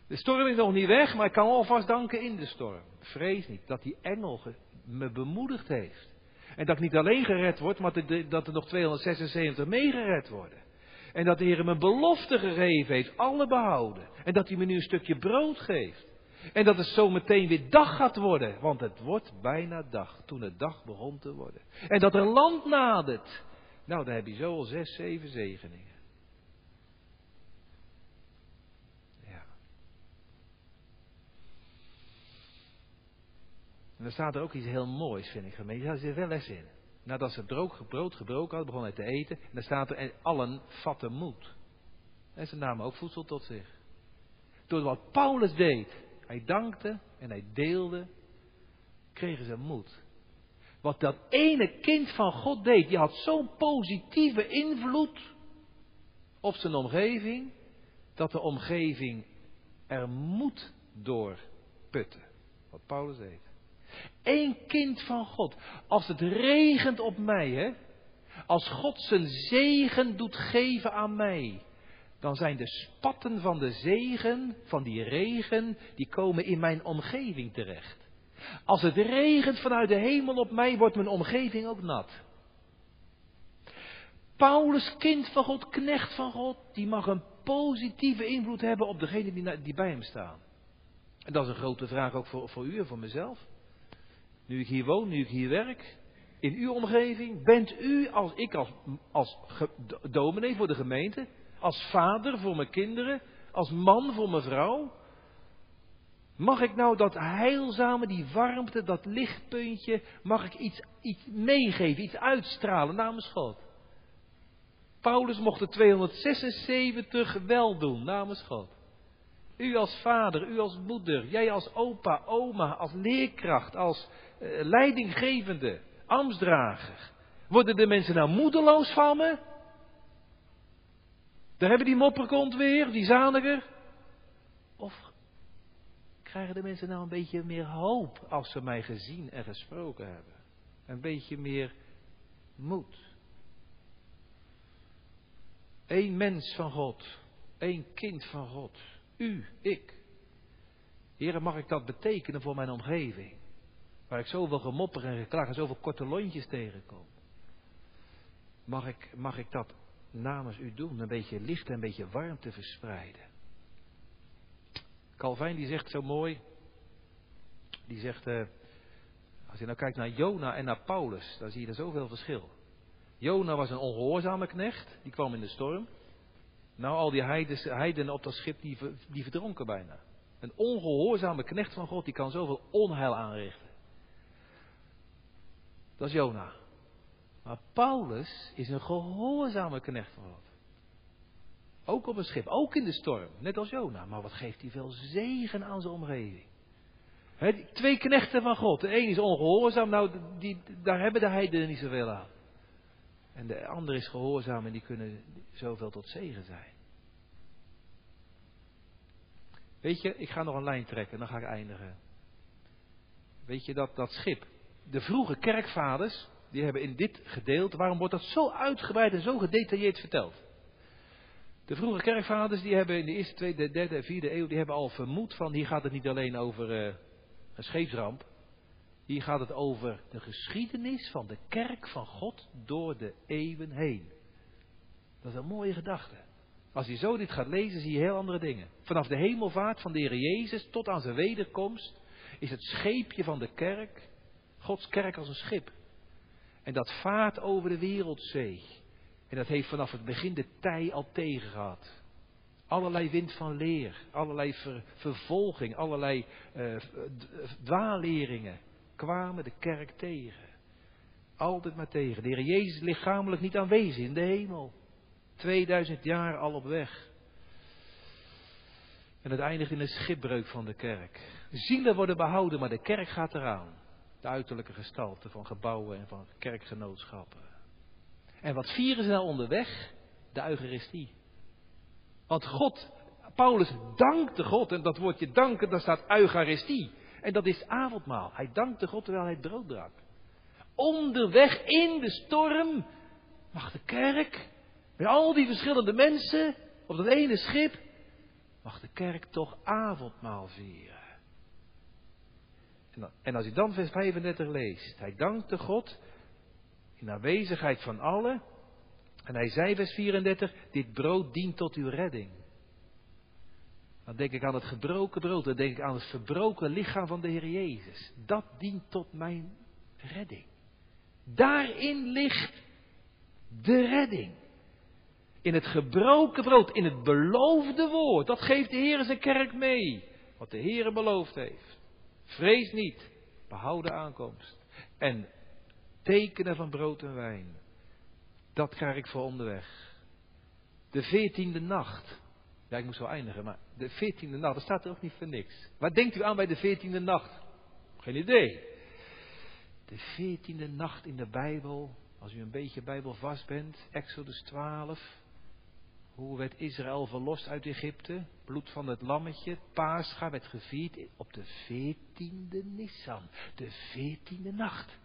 De storm is nog niet weg, maar ik kan alvast danken in de storm. Vrees niet dat die engel me bemoedigd heeft. En dat ik niet alleen gered word, maar dat er nog 276 meegered worden. En dat de Heer me belofte gegeven heeft, alle behouden. En dat hij me nu een stukje brood geeft. En dat het zo meteen weer dag gaat worden, want het wordt bijna dag, toen het dag begon te worden. En dat er land nadert. Nou, dan heb je zo al zes, zeven zegeningen. Ja. En dan staat er ook iets heel moois, vind ik, gemeente. Daar zit wel les in. Nadat ze brood, brood gebroken hadden, begonnen hij te eten. En dan staat er, en allen vatten moed. En ze namen ook voedsel tot zich. Door wat Paulus deed, hij dankte en hij deelde, kregen ze moed. Wat dat ene kind van God deed, die had zo'n positieve invloed op zijn omgeving, dat de omgeving er moed door putte. Wat Paulus deed. Eén kind van God. Als het regent op mij, hè. Als God zijn zegen doet geven aan mij dan zijn de spatten van de zegen, van die regen, die komen in mijn omgeving terecht. Als het regent vanuit de hemel op mij, wordt mijn omgeving ook nat. Paulus, kind van God, knecht van God, die mag een positieve invloed hebben op degene die, die bij hem staan. En dat is een grote vraag ook voor, voor u en voor mezelf. Nu ik hier woon, nu ik hier werk, in uw omgeving, bent u als ik als, als dominee voor de gemeente, als vader voor mijn kinderen, als man voor mijn vrouw. Mag ik nou dat heilzame, die warmte, dat lichtpuntje, mag ik iets, iets meegeven, iets uitstralen namens God? Paulus mocht de 276 wel doen namens God. U als vader, u als moeder, jij als opa, oma, als leerkracht, als leidinggevende, ambtsdrager. Worden de mensen nou moedeloos van me? Daar hebben die mopperkont weer, die zaniger. Of krijgen de mensen nou een beetje meer hoop als ze mij gezien en gesproken hebben? Een beetje meer moed. Eén mens van God, één kind van God, u, ik. Heren, mag ik dat betekenen voor mijn omgeving? Waar ik zoveel gemopper en geklaag en zoveel korte lontjes tegenkom. Mag ik, mag ik dat namens u doen. Een beetje licht en een beetje warmte verspreiden. Calvijn die zegt zo mooi. Die zegt, uh, als je nou kijkt naar Jona en naar Paulus, dan zie je er zoveel verschil. Jona was een ongehoorzame knecht, die kwam in de storm. Nou, al die heidenen op dat schip, die, die verdronken bijna. Een ongehoorzame knecht van God, die kan zoveel onheil aanrichten. Dat is Jona. Maar Paulus is een gehoorzame knecht van God. Ook op een schip, ook in de storm, net als Jona. Maar wat geeft hij veel zegen aan zijn omgeving. twee knechten van God. De een is ongehoorzaam, nou, die, daar hebben de heidenen niet zoveel aan. En de ander is gehoorzaam en die kunnen zoveel tot zegen zijn. Weet je, ik ga nog een lijn trekken en dan ga ik eindigen. Weet je dat dat schip, de vroege kerkvaders, die hebben in dit gedeelte, waarom wordt dat zo uitgebreid en zo gedetailleerd verteld? De vroege kerkvaders die hebben in de eerste, tweede, derde en vierde eeuw, die hebben al vermoed van, hier gaat het niet alleen over uh, een scheepsramp. Hier gaat het over de geschiedenis van de kerk van God door de eeuwen heen. Dat is een mooie gedachte. Als je zo dit gaat lezen, zie je heel andere dingen. Vanaf de hemelvaart van de Heer Jezus tot aan zijn wederkomst is het scheepje van de kerk, Gods kerk als een schip. En dat vaart over de wereldzee. En dat heeft vanaf het begin de tij al tegen gehad. Allerlei wind van leer, allerlei vervolging, allerlei uh, kwamen de kerk tegen. Altijd maar tegen. De Heer Jezus lichamelijk niet aanwezig in de hemel. 2000 jaar al op weg. En het eindigt in een schipbreuk van de kerk. Zielen worden behouden, maar de kerk gaat eraan. De uiterlijke gestalte van gebouwen en van kerkgenootschappen. En wat vieren ze nou onderweg? De Eucharistie. Want God, Paulus dankte God, en dat woordje danken, daar staat Eucharistie. En dat is avondmaal. Hij dankte God terwijl hij brood drak. Onderweg in de storm mag de kerk, met al die verschillende mensen, op dat ene schip, mag de kerk toch avondmaal vieren. En, en als je dan vers 35 leest, hij dankte God in aanwezigheid van allen. En hij zei vers 34, dit brood dient tot uw redding. Dan denk ik aan het gebroken brood, dan denk ik aan het verbroken lichaam van de Heer Jezus. Dat dient tot mijn redding. Daarin ligt de redding. In het gebroken brood, in het beloofde woord. Dat geeft de Heer zijn kerk mee. Wat de Heer beloofd heeft. Vrees niet, behoud de aankomst. En tekenen van brood en wijn. Dat krijg ik voor onderweg. De veertiende nacht. Ja, ik moet zo eindigen, maar de veertiende nacht, dat staat er ook niet voor niks. Wat denkt u aan bij de veertiende nacht? Geen idee. De veertiende nacht in de Bijbel, als u een beetje bijbelvast bent, Exodus 12. Hoe werd Israël verlost uit Egypte? Bloed van het lammetje, Pascha werd gevierd op de veertiende Nissan. De veertiende nacht.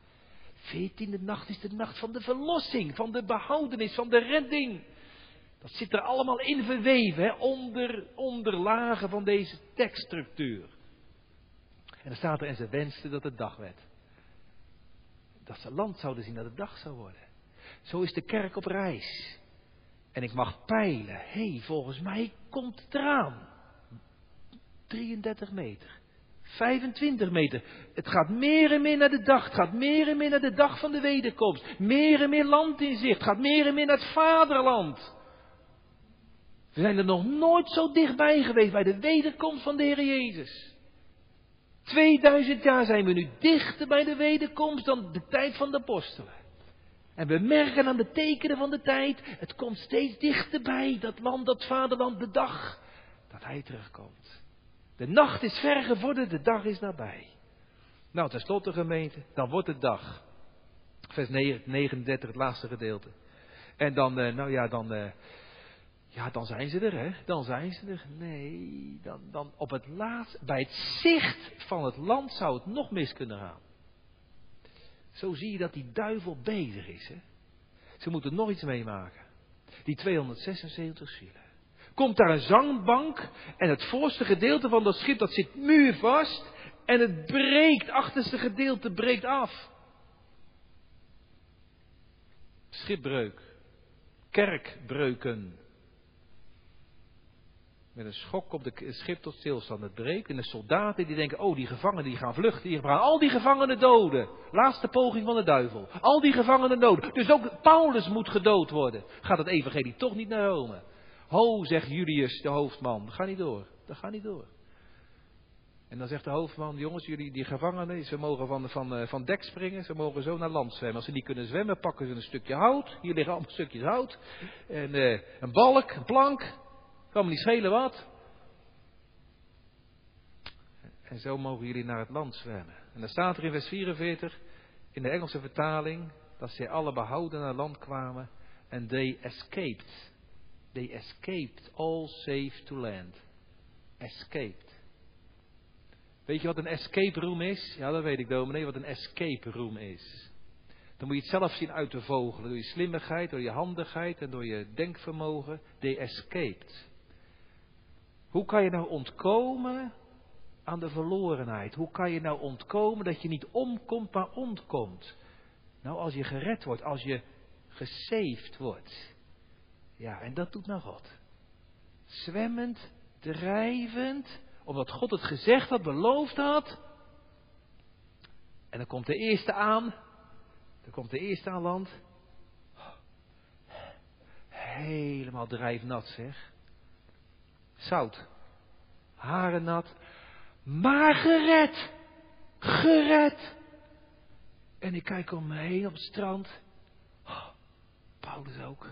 Veertiende nacht is de nacht van de verlossing, van de behoudenis, van de redding. Dat zit er allemaal in verweven, onder, onder lagen van deze tekststructuur. En dan staat er, en ze wensten dat het dag werd. Dat ze land zouden zien dat het dag zou worden. Zo is de kerk op reis. En ik mag peilen, hé, hey, volgens mij komt het eraan. 33 meter. 25 meter. Het gaat meer en meer naar de dag. Het gaat meer en meer naar de dag van de wederkomst. Meer en meer land in zicht. Het gaat meer en meer naar het vaderland. We zijn er nog nooit zo dichtbij geweest bij de wederkomst van de Heer Jezus. 2000 jaar zijn we nu dichter bij de wederkomst dan de tijd van de apostelen. En we merken aan de tekenen van de tijd, het komt steeds dichterbij, dat land, dat vaderland, de dag dat hij terugkomt. De nacht is ver gevorderd, de dag is nabij. Nou, tenslotte gemeente, dan wordt het dag. Vers 39, het laatste gedeelte. En dan, eh, nou ja, dan, eh, ja, dan zijn ze er, hè? Dan zijn ze er. Nee, dan, dan op het laatst, bij het zicht van het land zou het nog mis kunnen gaan. Zo zie je dat die duivel bezig is, hè? Ze moeten nog iets meemaken. Die 276 zielen. Komt daar een zangbank en het voorste gedeelte van dat schip dat zit muurvast en het breekt, achterste gedeelte breekt af. Schipbreuk. Kerkbreuken. Met een schok op het schip tot stilstand. Het breekt. En de soldaten die denken, oh die gevangenen die gaan vluchten. Die gaan al die gevangenen doden. Laatste poging van de duivel. Al die gevangenen doden. Dus ook Paulus moet gedood worden. Gaat het evangelie toch niet naar Rome. Ho, zegt Julius, de hoofdman. Gaat niet door. Dat gaat niet door. En dan zegt de hoofdman, jongens, jullie die gevangenen, ze mogen van, van, eh, van dek springen, ze mogen zo naar land zwemmen. Als ze niet kunnen zwemmen, pakken ze een stukje hout. Hier liggen allemaal stukjes hout. En uh, een balk, een plank. Kan me niet schelen wat. En zo mogen jullie naar het land zwemmen. En dan staat er in vers 44, in de Engelse vertaling, dat zij alle behouden naar land kwamen. En they escaped. They escaped, all safe to land. Escaped. Weet je wat een escape room is? Ja, dat weet ik dominee, wat een escape room is. Dan moet je het zelf zien uit te vogelen. Door je slimmigheid, door je handigheid en door je denkvermogen. They escaped. Hoe kan je nou ontkomen aan de verlorenheid? Hoe kan je nou ontkomen dat je niet omkomt, maar ontkomt? Nou, als je gered wordt, als je gesaved wordt. Ja, en dat doet nou God. Zwemmend, drijvend, omdat God het gezegd had, beloofd had. En dan komt de eerste aan. Dan komt de eerste aan land. Helemaal drijfnat zeg. Zout. Haren nat, maar gered. Gered. En ik kijk om me heen op het strand. Oh, Paulus ook.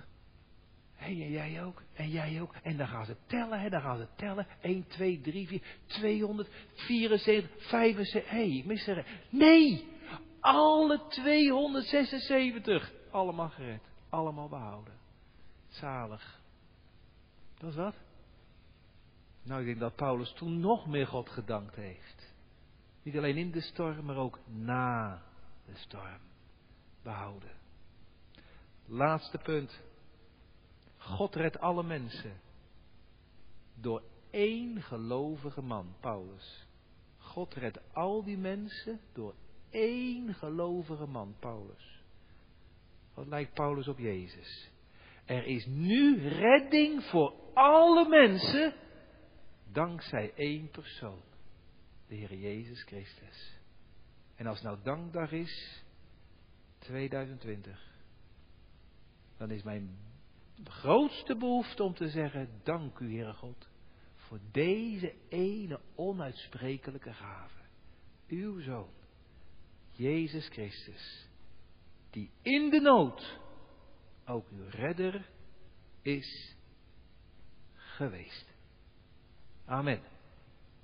Hé, hey, en jij ook. En jij ook. En dan gaan ze tellen, hè. Dan gaan ze tellen. 1, 2, 3, 4, 274, 75. Hé, hey, ik mis er. Nee! Alle 276. Allemaal gered. Allemaal behouden. Zalig. Dat is wat? Nou, ik denk dat Paulus toen nog meer God gedankt heeft. Niet alleen in de storm, maar ook na de storm. Behouden. Laatste punt. God redt alle mensen. Door één gelovige man, Paulus. God redt al die mensen door één gelovige man, Paulus. Wat lijkt Paulus op Jezus? Er is nu redding voor alle mensen, dankzij één persoon, de Heer Jezus Christus. En als nou dankdag is, 2020, dan is mijn grootste behoefte om te zeggen, dank u Heere God, voor deze ene onuitsprekelijke gave. Uw Zoon, Jezus Christus, die in de nood ook uw redder is geweest. Amen.